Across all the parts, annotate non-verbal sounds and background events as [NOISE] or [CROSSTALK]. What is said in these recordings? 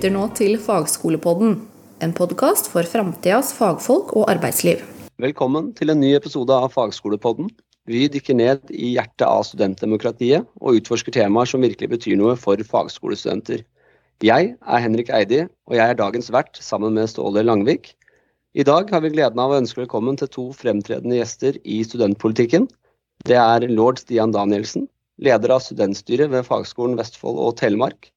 lytter nå til Fagskolepodden, en podkast for framtidas fagfolk og arbeidsliv. Velkommen til en ny episode av Fagskolepodden. Vi dykker ned i hjertet av studentdemokratiet og utforsker temaer som virkelig betyr noe for fagskolestudenter. Jeg er Henrik Eidi, og jeg er dagens vert sammen med Ståle Langvik. I dag har vi gleden av å ønske velkommen til to fremtredende gjester i studentpolitikken. Det er lord Stian Danielsen, leder av studentstyret ved Fagskolen Vestfold og Telemark,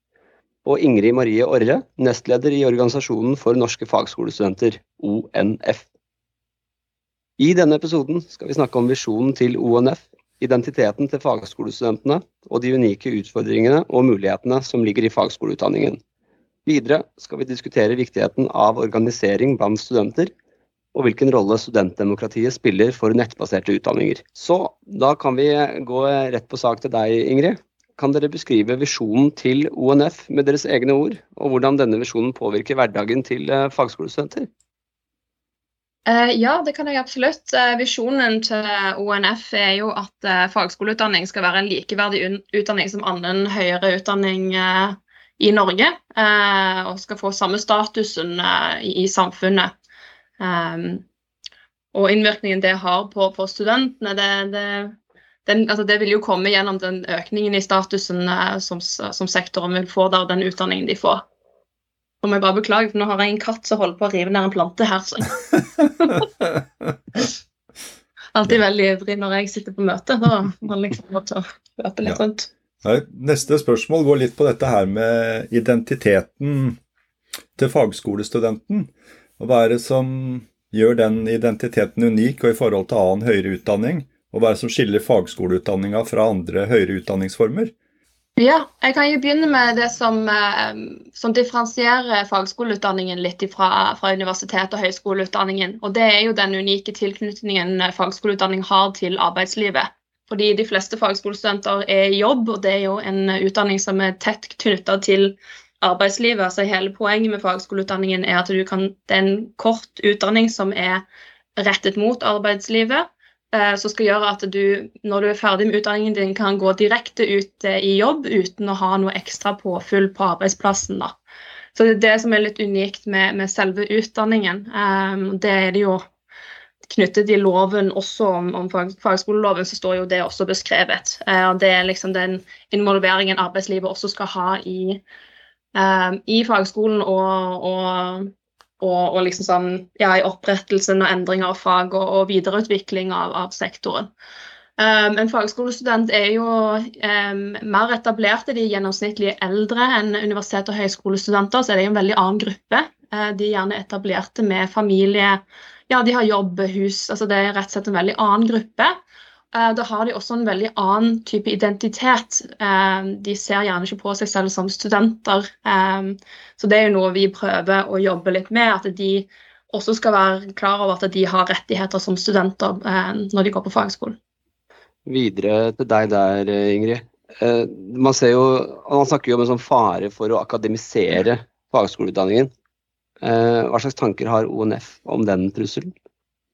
og Ingrid Marie Orre, nestleder i Organisasjonen for norske fagskolestudenter, ONF. I denne episoden skal vi snakke om visjonen til ONF, identiteten til fagskolestudentene og de unike utfordringene og mulighetene som ligger i fagskoleutdanningen. Videre skal vi diskutere viktigheten av organisering blant studenter, og hvilken rolle studentdemokratiet spiller for nettbaserte utdanninger. Så da kan vi gå rett på sak til deg, Ingrid. Kan dere beskrive visjonen til ONF med deres egne ord, og hvordan denne visjonen påvirker hverdagen til eh, fagskolestudenter? Uh, ja, det kan jeg absolutt. Uh, visjonen til ONF er jo at fagskoleutdanning skal være en likeverdig utdanning som annen høyere utdanning i Norge. og skal få samme statusen i, samfunnet. Og innvirkningen det har på studentene, det, det den, altså det vil jo komme gjennom den økningen i statusen eh, som, som, sektoren vil få der, og den utdanningen de får. Og må jeg bare beklage, for nå har jeg en katt som holder på å rive ned en plante her. Så. [LAUGHS] Alltid veldig ivrig når jeg sitter på møte. Da må liksom måtte løpe litt rundt. Nei, neste spørsmål går litt på dette her med identiteten til fagskolestudenten. Og hva er det som gjør den identiteten unik og i forhold til annen høyere utdanning? Og hva er det som skiller fagskoleutdanninga fra andre høyere utdanningsformer? Ja, jeg kan jo begynne med det som, eh, som differensierer fagskoleutdanningen litt fra, fra universitet- og høyskoleutdanningen. Og det er jo den unike tilknytningen fagskoleutdanning har til arbeidslivet. Fordi de fleste fagskolestudenter er i jobb, og det er jo en utdanning som er tett knytta til arbeidslivet. Så Hele poenget med fagskoleutdanningen er at kan, det er en kort utdanning som er rettet mot arbeidslivet. Eh, som skal gjøre at du, når du er ferdig med utdanningen din, kan gå direkte ut eh, i jobb uten å ha noe ekstra påfyll på arbeidsplassen. Da. Så det er det som er litt unikt med, med selve utdanningen. Um, det er det jo knyttet i loven også om, om fag, fagskoleloven, så står jo det også beskrevet. Uh, det er liksom den involveringen arbeidslivet også skal ha i, um, i fagskolen og, og og, og liksom sånn, ja, i opprettelsen og endring av fag og, og videreutvikling av, av sektoren. Um, en fagskolestudent er jo um, mer etablert i de gjennomsnittlig eldre enn universitet- og høyskolestudenter, så er det en veldig annen gruppe. Uh, de er gjerne etablerte med familie, ja, de har jobb, hus. altså Det er rett og slett en veldig annen gruppe. Eh, da har de også en veldig annen type identitet. Eh, de ser gjerne ikke på seg selv som studenter. Eh, så det er jo noe vi prøver å jobbe litt med. At de også skal være klar over at de har rettigheter som studenter når de går på fagskolen. Videre til deg der, Ingrid. Man, ser jo, man snakker jo om en sånn fare for å akademisere fagskoleutdanningen. Hva slags tanker har ONF om den trusselen?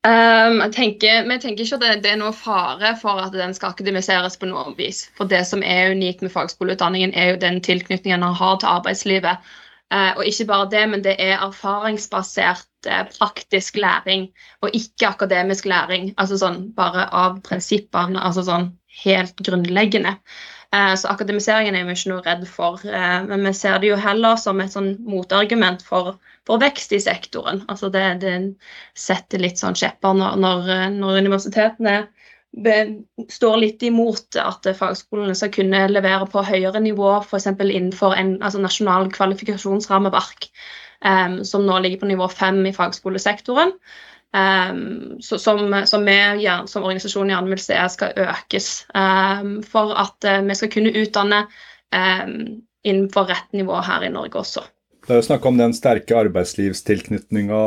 Um, jeg tenker, jeg tenker ikke at det, det, er noe fare for at den skal akademiseres på noe vis. For det som er unikt med fagskoleutdanningen, er jo den tilknytningen han har til arbeidslivet. Uh, og ikke bare det, men det er erfaringsbasert uh, praktisk læring, og ikke akademisk læring. Altså sånn bare av prinsippene, altså sånn helt grunnleggende. Uh, så akademiseringen er vi ikke noe redd for. men vi ser det jo heller som et sånn motargument for for vekst i sektoren. Altså det, det setter litt sånn skjepper når, når, når universitetene står litt imot at fagskolene skal kunne levere på høyere nivå, f.eks. innenfor en altså nasjonal kvalifikasjonsrammeverk, um, som nå ligger på nivå fem i fagskolesektoren. Um, så, som, som vi ja, som organisasjon gjerne vil se skal økes um, for at uh, vi skal kunne utdanne innenfor rett nivå her i Norge også. Det er jo snakk om den sterke arbeidslivstilknytninga.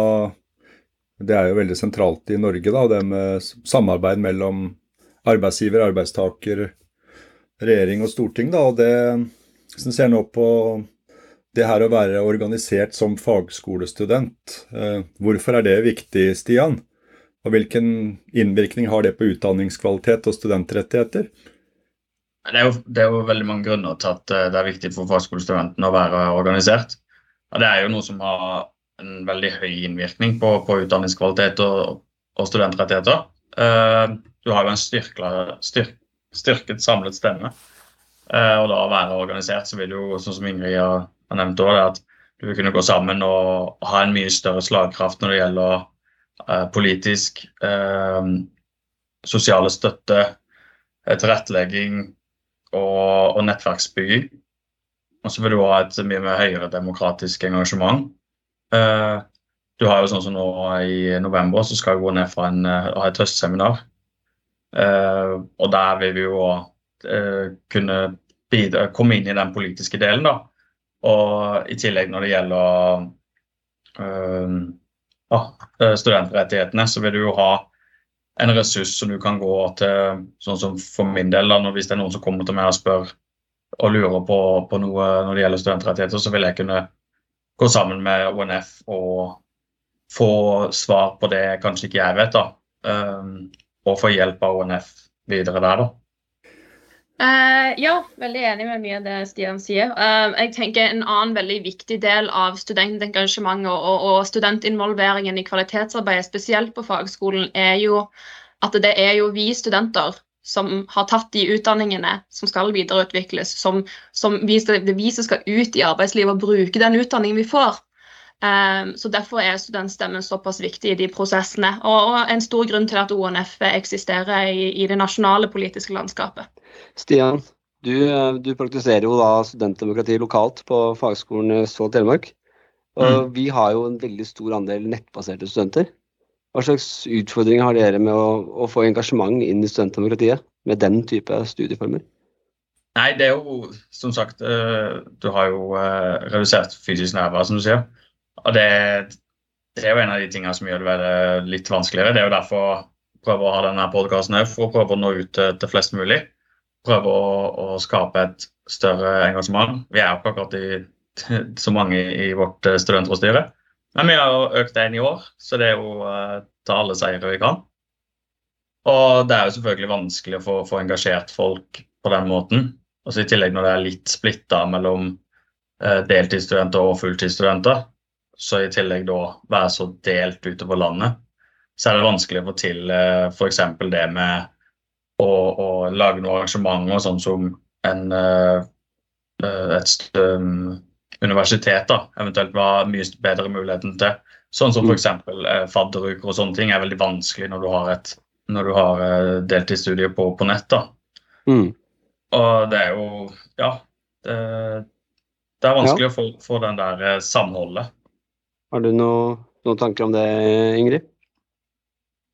Det er jo veldig sentralt i Norge, da, det med samarbeid mellom arbeidsgiver, arbeidstaker, regjering og storting. Da, og det, Hvis ser nå på det her å være organisert som fagskolestudent, eh, hvorfor er det viktig, Stian? Og hvilken innvirkning har det på utdanningskvalitet og studentrettigheter? Det er, jo, det er, jo, veldig mange grunner til at eh, det er viktig for fagskolestudentene å være organisert. Og Det er jo noe som har en veldig høy innvirkning på, på utdanningskvalitet og, og studentrettigheter. Uh, du har jo en styrkla, styrk, styrket samlet stemme. Uh, og da å være organisert, så vil jo, sånn som Ingrid har, har nevnt òg, at du vil kunne gå sammen og ha en mye større slagkraft når det gjelder uh, politisk, sosiale støtte, tilrettelegging og, og nettverksbygging. Og så vil du ha et mye mer høyere demokratisk engasjement. Uh, du har jo sånn som nå i november så skal ONF ha, en, uh, ha et høstseminar. Uh, og der vil vi jo kunne bidra, komme inn i den politiske delen, da. Og i tillegg når det gjelder studentrettighetene, så vil du jo ha en ressurs som du kan gå til, sånn som for min del, da, hvis det er noen som kommer til meg og spør og lurer på, på noe når det gjelder studentrettigheter, så vil jeg kunne gå sammen med ONF og få svar på det kanskje ikke jeg vet, da. Um, og få hjelp av ONF videre der, da. Uh, ja, veldig enig med mye av det Stian sier. Uh, jeg tenker En annen veldig viktig del av studentengasjementet og, og studentinvolveringen i kvalitetsarbeidet, spesielt på fagskolen, er jo at det er jo vi studenter som har tatt de utdanningene som skal videreutvikles, som, som vi det vi som skal ut i arbeidslivet og bruke den utdanningen vi får. Um, så Derfor er studentstemmen såpass viktig i de prosessene, og, og en stor grunn til at ONF eksisterer i, i det nasjonale politiske landskapet. Stian, du, du, praktiserer jo da studentdemokrati lokalt på Fagskolen Sval Telemark. Og mm. Vi har jo en veldig stor andel nettbaserte studenter. Hva slags utfordringer har dere med å, å få engasjement inn i studentdemokratiet med den type studieformer? Nei, det er jo som sagt eh, Du har jo eh, redusert fysisk nærvær, som du sier. Og det, det, er jo en av de tingene som gjør det litt vanskeligere. Det er jo derfor jeg prøver å ha denne podkasten òg, for å prøve å nå ut til flest mulig. Prøve å, å skape et større engasjement. Vi er jo ikke akkurat i, [LAUGHS] så mange i vårt eh, studentrådsstyre. Men vi har økt inn i år, så det er jo uh, ta alle seire vi kan. Og det er jo selvfølgelig vanskelig å få, få engasjert folk på den måten. Altså I tillegg når det er litt splitta mellom uh, deltidsstudenter og fulltidsstudenter, så i tillegg da være så delt utover landet, så er det vanskelig å få til uh, eh, f.eks. det med å, å, lage noen arrangementer sånn som en, et um, universitet da, eventuelt var mye bedre muligheten til. Sånn som f.eks. Eh, fadderuker og sånne ting er veldig vanskelig når du har, et, når du har deltidsstudier deltidsstudie på, på nett. da. Mm. Og det er jo Ja. Det, det er vanskelig ja. å få, få, den der eh, samholdet. Har du noe, noen tanker om det, Ingrid?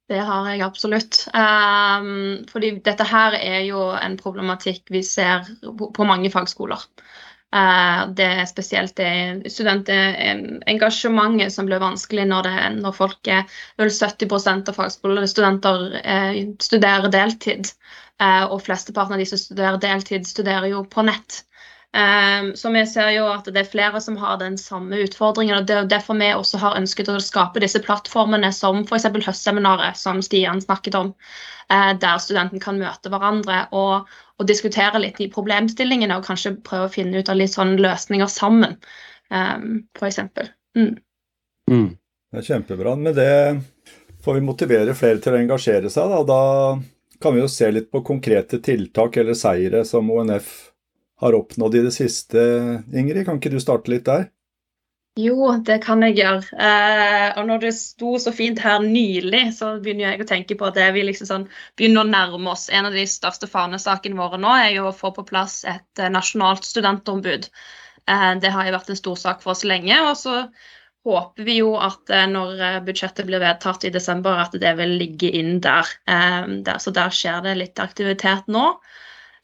Det har jeg absolutt. Um, fordi dette her er jo en problematikk vi ser på, på mange fagskoler. Eh, det er spesielt det studentengasjementet som blir vanskelig når, det, når folk er vel 70 av fagskolestudenter eh, studerer deltid. Eh, og flesteparten av de som studerer deltid, studerer jo på nett. Um, så vi ser jo at det er flere som har den samme utfordringen. og Det er derfor vi også har ønsket å skape disse plattformene som f.eks. høstseminaret, som Stian snakket om. Uh, der studenten kan møte hverandre og, og, diskutere litt de problemstillingene og kanskje prøve å finne ut av litt sånne løsninger sammen, um, f.eks. Mm. Mm. Det er kjempebra. Med det får vi motivere flere til å engasjere seg. Da, da kan vi jo se litt på konkrete tiltak eller seire som ONF har oppnådd i det siste. Ingrid, kan ikke du starte litt der? Jo, det kan jeg gjøre. Eh, og når det sto så fint her nylig, så begynner jeg å tenke på at vi liksom sånn, begynner å nærme oss. En av de største fanesakene våre nå er jo å få på plass et eh, nasjonalt studentombud. Eh, det har jo vært en stor sak for oss lenge. og så håper vi jo at eh, når eh, budsjettet blir vedtatt i desember, at det vil ligge inn der så der skjer det litt aktivitet nå.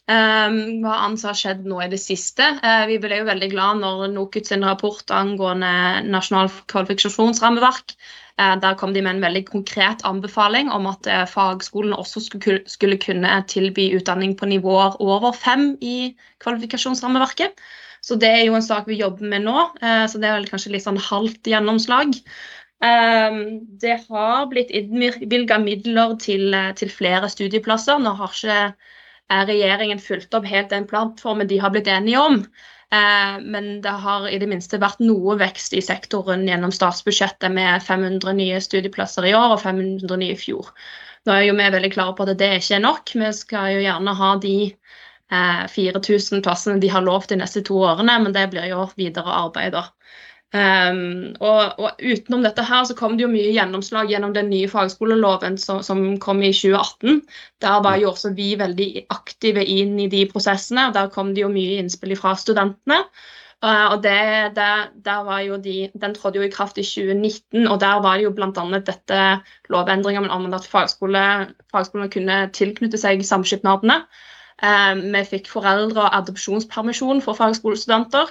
Um, hva annet har skjedd nå i det siste? Uh, vi ble jo veldig glad når NOKUT sin rapport angående nasjonal kvalifikasjonsrammeverk uh, Der kom de med en veldig konkret anbefaling om at uh, fagskolene også skulle, skulle, kunne tilby utdanning på nivåer over fem i kvalifikasjonsrammeverket. Så det er jo en sak vi jobber med nå, så det er vel kanskje litt sånn halvt gjennomslag. Um, det har blitt innvilga midler til, til flere studieplasser. Nå har ikke regjeringen fulgt opp helt den plattformen de har blitt enige om. Eh, men det har i det minste vært noe vekst i sektoren gjennom statsbudsjettet med 500 nye studieplasser i år og 500 nye i fjor. Nå er jo vi veldig klare på at det ikke er nok. Vi skal jo gjerne ha de 4000 plassene de har lovt de neste to årene, men det blir jo videre arbeid. da. Um, og, og, utenom dette her så kom det jo mye gjennomslag gjennom den nye fagskoleloven som, som kom i 2018. Der var jo også vi veldig aktive inn i de prosessene, og der kom det jo mye innspill fra studentene. Uh, og det, det, der var jo de, Den trådte jo i kraft i 2019, og der var det jo bl.a. dette lovendringa om at fagskole, fagskolene kunne tilknytte seg samskipnadene. Uh, vi fikk foreldre- og adopsjonspermisjon for fagskolestudenter.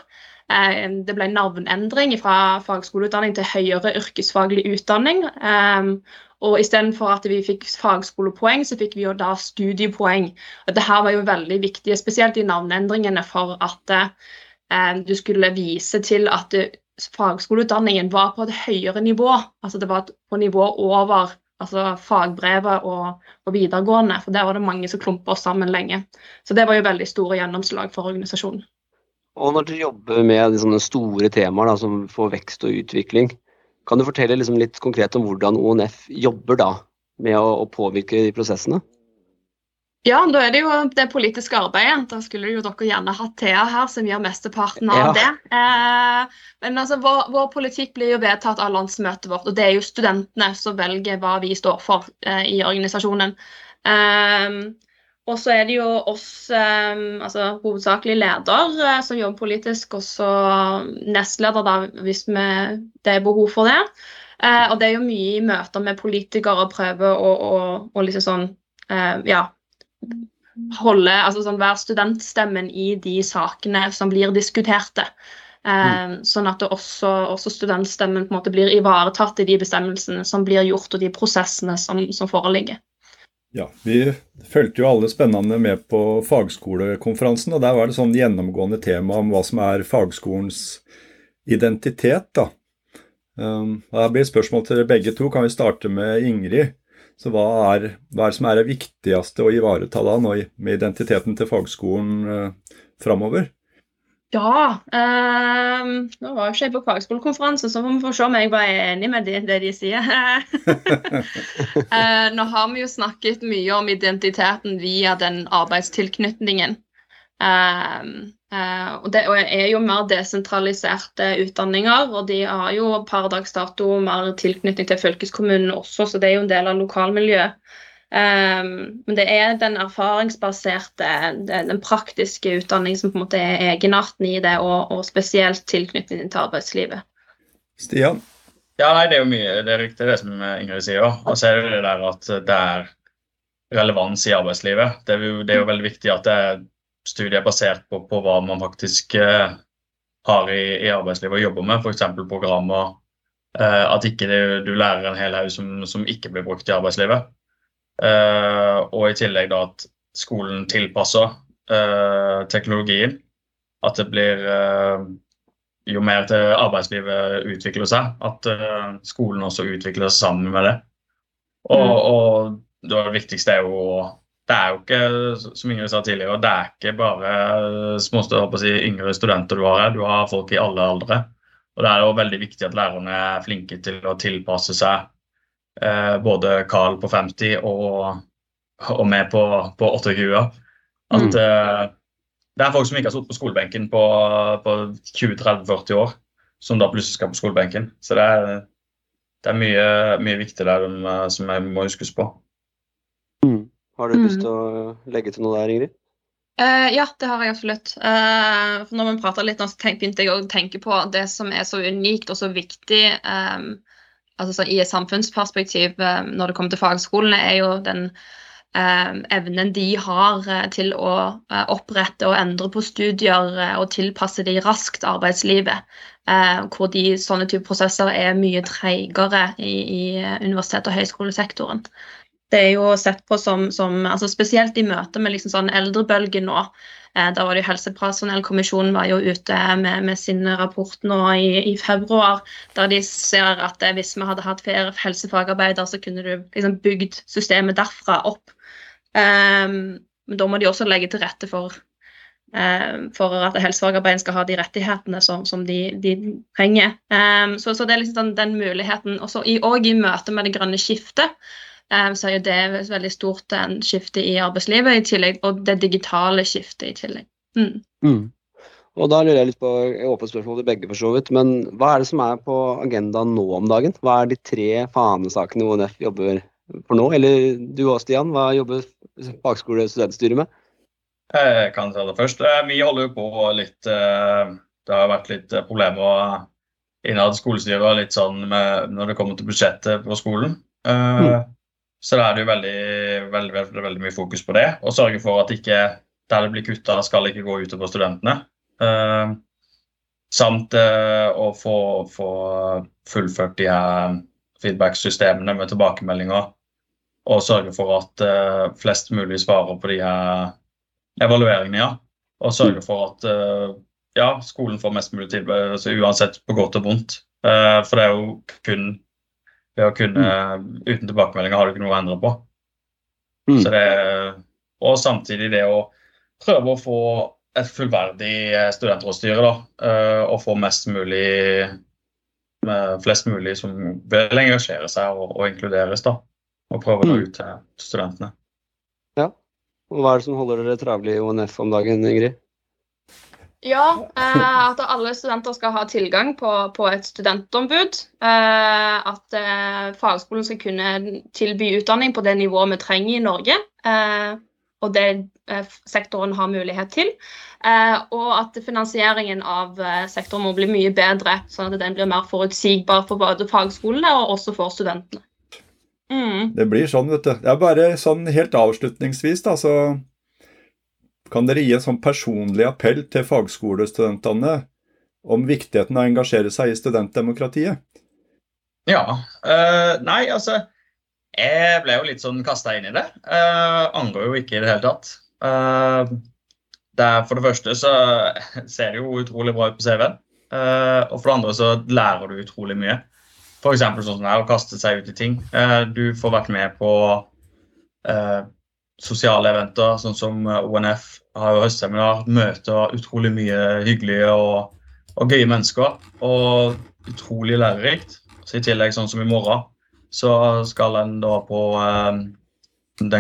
Eh, det ble navnendring fra fagskoleutdanning til høyere yrkesfaglig utdanning. Um, og istedenfor at vi fikk fagskolepoeng, så fikk vi jo da studiepoeng. Dette var jo veldig viktig, spesielt i navneendringene, for at uh, du skulle vise til at fagskoleutdanningen var på et høyere nivå. Altså det var på nivå over altså fagbrevet og, og, videregående. For der var det mange som klumpa oss sammen lenge. Så det var jo veldig store gjennomslag for organisasjonen. Og når dere jobber med sånne store temaer da, som får vekst og utvikling, kan du fortelle liksom litt konkret om hvordan ONF jobber da med å, å, påvirke de prosessene? Ja, da er det jo det politiske arbeidet. Da skulle jo dere gjerne hatt Thea her, som gjør mesteparten av ja. det. Eh, men altså, vår, vår, politikk blir jo vedtatt av landsmøtet vårt, og det er jo studentene som velger hva vi står for eh, i organisasjonen. Eh, og så er det jo oss, eh, altså hovedsakelig leder, eh, som jobber politisk, og så nestleder, da, hvis vi, det er behov for det. Eh, og det er jo mye i møter med politikere prøve å, å, å liksom sånn Ja. Holde, altså sånn, Være studentstemmen i de sakene som blir diskuterte. Mm. Sånn at også, også, studentstemmen på en måte blir ivaretatt i de bestemmelsene som blir gjort, og de prosessene som, som foreligger. Ja, Vi fulgte jo alle spennende med på fagskolekonferansen, og der var det sånn gjennomgående tema om hva som er fagskolens identitet. da. Um, her blir spørsmål til begge to. Kan vi starte med Ingrid? Så hva er, hva er det som er det viktigste å ivareta da med identiteten til fagskolen uh, framover? Ja. Eh, nå var jo ikke jeg på fagskolekonferanse, så får vi få se om jeg var enig med det, det de sier. [LAUGHS] eh, nå har vi jo snakket mye om identiteten via den arbeidstilknytningen. Eh, eh og det er jo mer desentraliserte utdanninger, og de har jo per dags dato mer tilknytning til fylkeskommunen også, så det er jo en del av lokalmiljøet. Um, men det er den erfaringsbaserte, den praktiske utdanning som på en måte er egenarten i det, og, og spesielt tilknytningen til arbeidslivet. Stian? Ja, nei, Det er jo mye, det er riktig det som Ingrid sier. Og så er det det der at det er relevans i arbeidslivet. Det er jo, det er jo veldig viktig at studiet er basert på, på hva man faktisk uh, har i, i, arbeidslivet å jobbe med, f.eks. programmer. Uh, at ikke det, du lærer en hel haug som, som ikke blir brukt i arbeidslivet. Uh, og i tillegg da at skolen tilpasser uh, teknologien. At det blir uh, Jo mer til arbeidslivet utvikler seg, at skolen også utvikler seg sammen med det. Og, mm. og det viktigste er jo det er jo ikke, som Ingrid sa tidligere, det er ikke bare små, si, yngre studenter du har her, du har folk i alle aldre. Og Det er jo veldig viktig at lærerne er flinke til å tilpasse seg eh, både Carl på 50 og, og meg på, på 28. At mm. eh, det er folk som ikke har sittet på skolebenken på, på 20-30-40 år, som da plutselig skal på skolebenken. Så det er, det er mye, mye, viktig der som jeg må huskes på. Mm. Har du lyst mm. til å legge til noe der, Ingrid? Uh, ja, det har jeg absolutt. Uh, for når vi prater litt, så begynte jeg å tenke på det som er så unikt og så viktig um, altså i et samfunnsperspektiv eh, når det kommer til fagskolene, er jo den eh, evnen de har eh, til å opprette og endre på studier og tilpasse de raskt arbeidslivet. Hvor de sånne type prosesser er mye treigere i, i universitet- og høyskolesektoren. Det er jo sett på som, som altså Spesielt i møte med liksom sånn eldrebølgen nå, Eh, da var det jo Helsepersonellkommisjonen var jo ute med, med sin rapport nå i, i, februar, der de ser at eh, hvis vi hadde hatt flere helsefagarbeidere, så kunne du liksom bygd systemet derfra opp. Eh, men da må de også legge til rette for for at helsefagarbeideren skal ha de rettighetene som, som de, de, trenger. Um, så, så, det er liksom den, den muligheten. Også i, og i møte med det grønne skiftet så er det et veldig stort en skifte i arbeidslivet i tillegg, og det digitale skiftet i tillegg. Mm. Mm. Og da lurer jeg litt på åpent spørsmål til begge, for så vidt. Men hva er det som er på agendaen nå om dagen? Hva er de tre fanesakene ONF jobber for nå? Eller du og Stian, hva jobber fagskole- og studentstyret med? Jeg kan ta det først. Eh, vi holder jo på litt eh, Det har vært litt problemer innad skolestyret litt sånn med, når det kommer til budsjettet på skolen. Eh, mm. Så da er det jo veldig, veldig, veldig, veldig, mye fokus på det. Og sørge for at ikke der det blir kutta, skal ikke gå utover studentene. Eh, samt eh, å få, få, fullført de her feedback-systemene med tilbakemeldinger. Og sørge for at eh, flest mulig svarer på de her evalueringene, ja. Og sørge for at ja, skolen får mest mulig tilbud, altså uansett på godt og vondt. for det er jo kun ved å kunne Uten tilbakemeldinger har du ikke noe å endre på. Mm. Så det, og samtidig det å prøve å få et fullverdig eh, studentrådsstyre. da, eh, Og få mest mulig flest mulig som vil engasjere seg og, og inkluderes. da, Og prøve å nå mm. ut til studentene. Ja. Og Hva er det som holder dere travle i ONF om dagen, Ingrid? Ja, eh, at alle studenter skal ha tilgang på, på et studentombud. Eh, at eh, fagskolen skal kunne tilby utdanning på det nivået vi trenger i Norge. Og det sektoren har mulighet til. Og at finansieringen av sektoren må bli mye bedre, sånn at den blir mer forutsigbar for både fagskolene og også for studentene. Mm. Det blir sånn, vet du. Det er bare sånn helt avslutningsvis, da, så kan dere gi en sånn personlig appell til fagskolestudentene om viktigheten av å engasjere seg i studentdemokratiet? Ja. Øh, nei, altså jeg ble jo litt sånn kasta inn i det. Uh, angrer jo ikke i det hele tatt. Uh, det for det første så [LAUGHS] ser det jo utrolig bra ut på CV-en. Uh, og for det andre så lærer du utrolig mye. F.eks. sånn som det er å kaste seg ut i ting. Du får vært med på sosiale eventer, sånn som ONF har jo høstseminar. Møter utrolig mye hyggelige og, og gøye mennesker. Og utrolig lærerikt. Så I tillegg sånn som i morgen så skal en da på eh,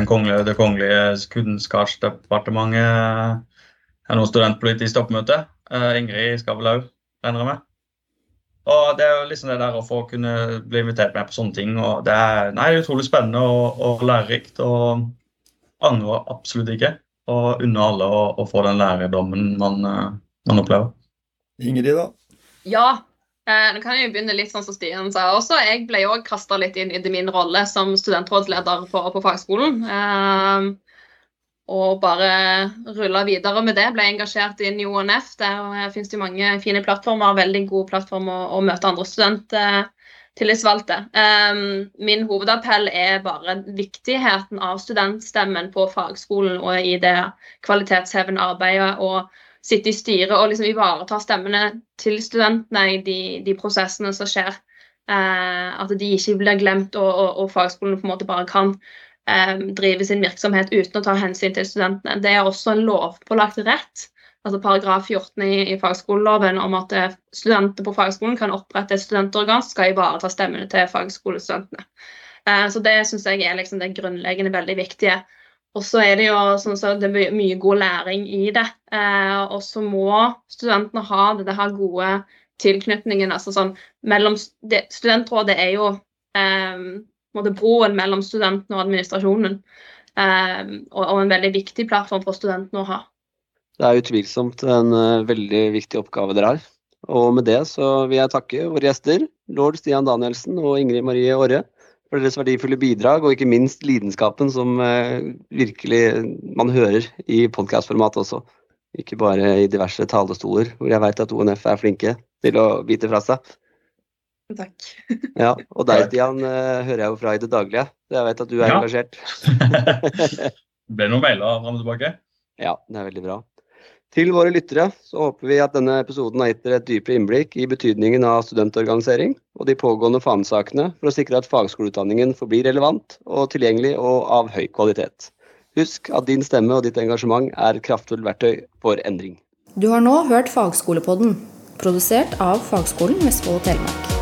kongelige, Det kongelige kunnskapsdepartementet er noe studentpolitisk oppmøte. Eh, Ingrid skal vel òg, regner jeg med. Og Det er jo liksom det der å få kunne bli invitert med på sånne ting. og Det er, nei, utrolig spennende og, og lærerikt. og Angrer absolutt ikke. Og unne alle å, å, få den lærerdommen man, eh, man opplever. Ingrid, da? Ja, Eh, nå kan jeg jo begynne litt sånn som Stian sa også. Jeg ble jo kasta litt inn i min rolle som studentrådsleder på, på fagskolen. Eh, og bare rulla videre med det. Ble engasjert inn i ONF. Der finnes det mange fine plattformer, veldig gode plattformer å, å møte andre studenttillitsvalgte. Um, min hovedappell er bare viktigheten av studentstemmen på fagskolen og i det kvalitetshevende arbeidet. og sitte i styret og liksom ivareta stemmene til studentene i de, de prosessene som skjer. Eh, at de ikke blir glemt, og, og, og fagskolene på en måte bare kan eh, drive sin virksomhet uten å ta hensyn til studentene. Det er også en lovpålagt rett, altså paragraf 14 i, i fagskoleloven, om at eh, studenter på fagskolen kan opprette et studentorgan som skal ivareta stemmene til fagskolestudentene. Eh, så det syns jeg er liksom det grunnleggende veldig viktige. Og så er det jo sånn så det er mye god læring i det. Eh, og så må studentene ha det, her gode tilknytningen. altså sånn mellom, det, Studentrådet er jo eh, broen mellom studentene og administrasjonen. Eh, og, og, en veldig viktig plattform for studentene å ha. Det er utvilsomt en uh, veldig viktig oppgave dere har. Og med det så vil jeg takke våre gjester, lord Stian Danielsen og Ingrid Marie Aare for deres verdifulle bidrag, og ikke minst lidenskapen som eh, virkelig man hører i podkastformat også. Ikke bare i diverse talestoler, hvor jeg vet at ONF er flinke til å bite fra seg. Takk. [LAUGHS] ja, Og deg, Stian, eh, hører jeg jo fra i det daglige. Så jeg vet at du er ja. engasjert. [LAUGHS] [LAUGHS] ble noen mailer fram og tilbake. Ja, det er veldig bra. Til våre lyttere så håper vi at denne episoden har gitt dere et dypere innblikk i betydningen av studentorganisering og de pågående fanesakene for å sikre at fagskoleutdanningen forblir relevant og tilgjengelig og av høy kvalitet. Husk at din stemme og ditt engasjement er kraftfullt verktøy for endring. Du har nå hørt Fagskolepodden, produsert av Fagskolen Vestfold og Telemark.